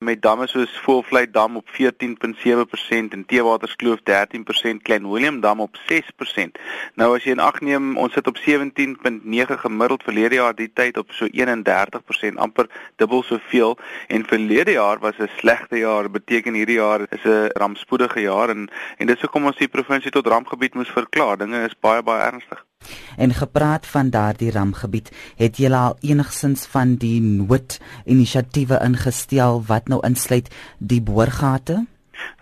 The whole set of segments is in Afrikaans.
met damme soos Voelvlei dam op 14.7% en Teewaterskloof 13%, Klein Willem dam op 6%. Nou as jy in ag neem, ons sit op 17.9 gemiddeld verlede jaar die tyd op so 31%, amper dubbel soveel en verlede jaar was 'n slegte jaar, beteken hierdie jaar is 'n rampspoedige jaar en en dis hoekom ons die provinsie tot rampgebied moes verklaar. Dinge is baie baie ernstig. En gepraat van daardie rampgebied, het jy al enigsins van die noodinisiatiewe ingestel wat nou insluit die boorgate?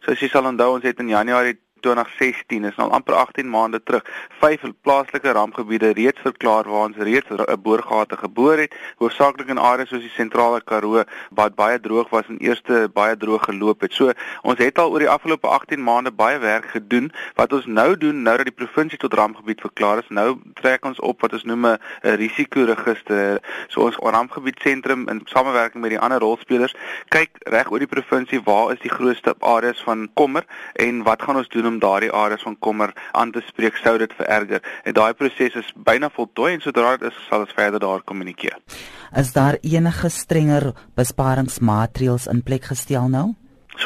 So as jy sal onthou, ons het in Januarie 2016 is nou amper 18 maande terug vyf plaaslike rampgebiede reeds verklaar waar ons reeds 'n boorgate geboor het hoofsaaklik in areas soos die sentrale Karoo wat baie droog was en eerste baie droog geloop het. So ons het al oor die afgelope 18 maande baie werk gedoen. Wat ons nou doen nou dat die provinsie tot rampgebied verklaar is, nou trek ons op wat ons noem 'n risikoregister. So ons rampgebied sentrum in samewerking met die ander rolspelers kyk reg oor die provinsie waar is die grootste areas van kommer en wat gaan ons doen om daardie areas van kommer aan te spreek sou dit vererger. En daai proses is byna voltooi en sodra dit is sal ons verder daar kommunikeer. Is daar enige strenger besparingsmaatreëls in plek gestel nou?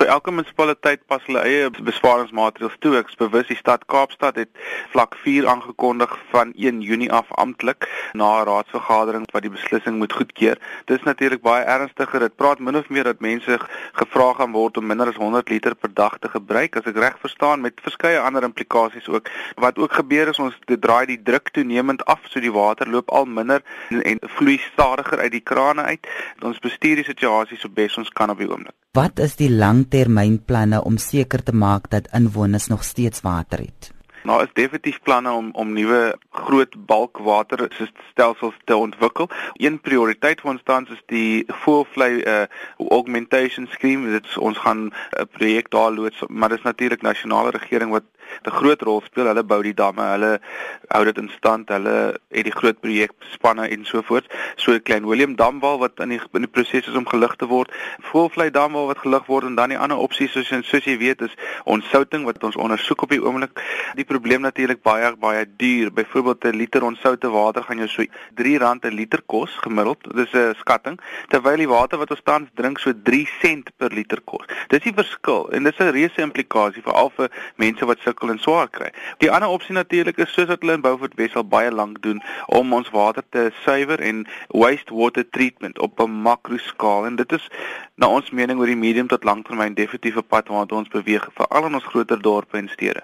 So elke munisipaliteit pas hulle eie besparingsmaatreëls toe. Ek bewus die stad Kaapstad het vlak 4 aangekondig van 1 Junie af amptelik na 'n raadsvergadering wat die beslissing moet goedkeur. Dis natuurlik baie ernstiger. Dit praat min of meer dat mense gevra gaan word om minder as 100 liter per dag te gebruik, as ek reg verstaan, met verskeie ander implikasies ook. Wat ook gebeur is ons draai die druk toenemend af, so die water loop al minder en, en vloei stadiger uit die krane uit. Ons bestuur die situasie so bes ons kan op die oomblik. Wat is die langtermynplanne om seker te maak dat inwoners nog steeds water het? Nou is definitief planne om om nuwe groot balkwaterstelsels te ontwikkel. Een prioriteit vir ons tans is die voorvlei uh, augmentation scheme. Dit ons gaan 'n uh, projek daar loods, maar dis natuurlik nasionale regering wat 'n groot rol speel. Hulle bou die damme, hulle hou dit in stand, hulle het die groot projekspanne en so voort. So 'n klein Willem Damwal wat in die in die proses is om gelig te word. Voorvlei Damwal wat gelig word en dan die ander opsies soos soos jy weet is ontsouting wat ons ondersoek op die oomblik. Die probleem natuurlik baie baie duur. Byvoorbeeld 'n liter onsoute water gaan jou so R3 'n liter kos gemiddeld. Dis 'n skatting terwyl die water wat ons tans drink so 3 sent per liter kos. Dis die verskil en dis 'n reuse implikasie veral vir mense wat sukkel en swaar kry. Die ander opsie natuurlik is soos wat hulle in Beaufort Wes al baie lank doen om ons water te suiwer en wastewater treatment op 'n makro skaal en dit is na ons mening oor die medium tot langtermyn definitiewe pad waarna ons beweeg veral in ons groter dorpe en stede.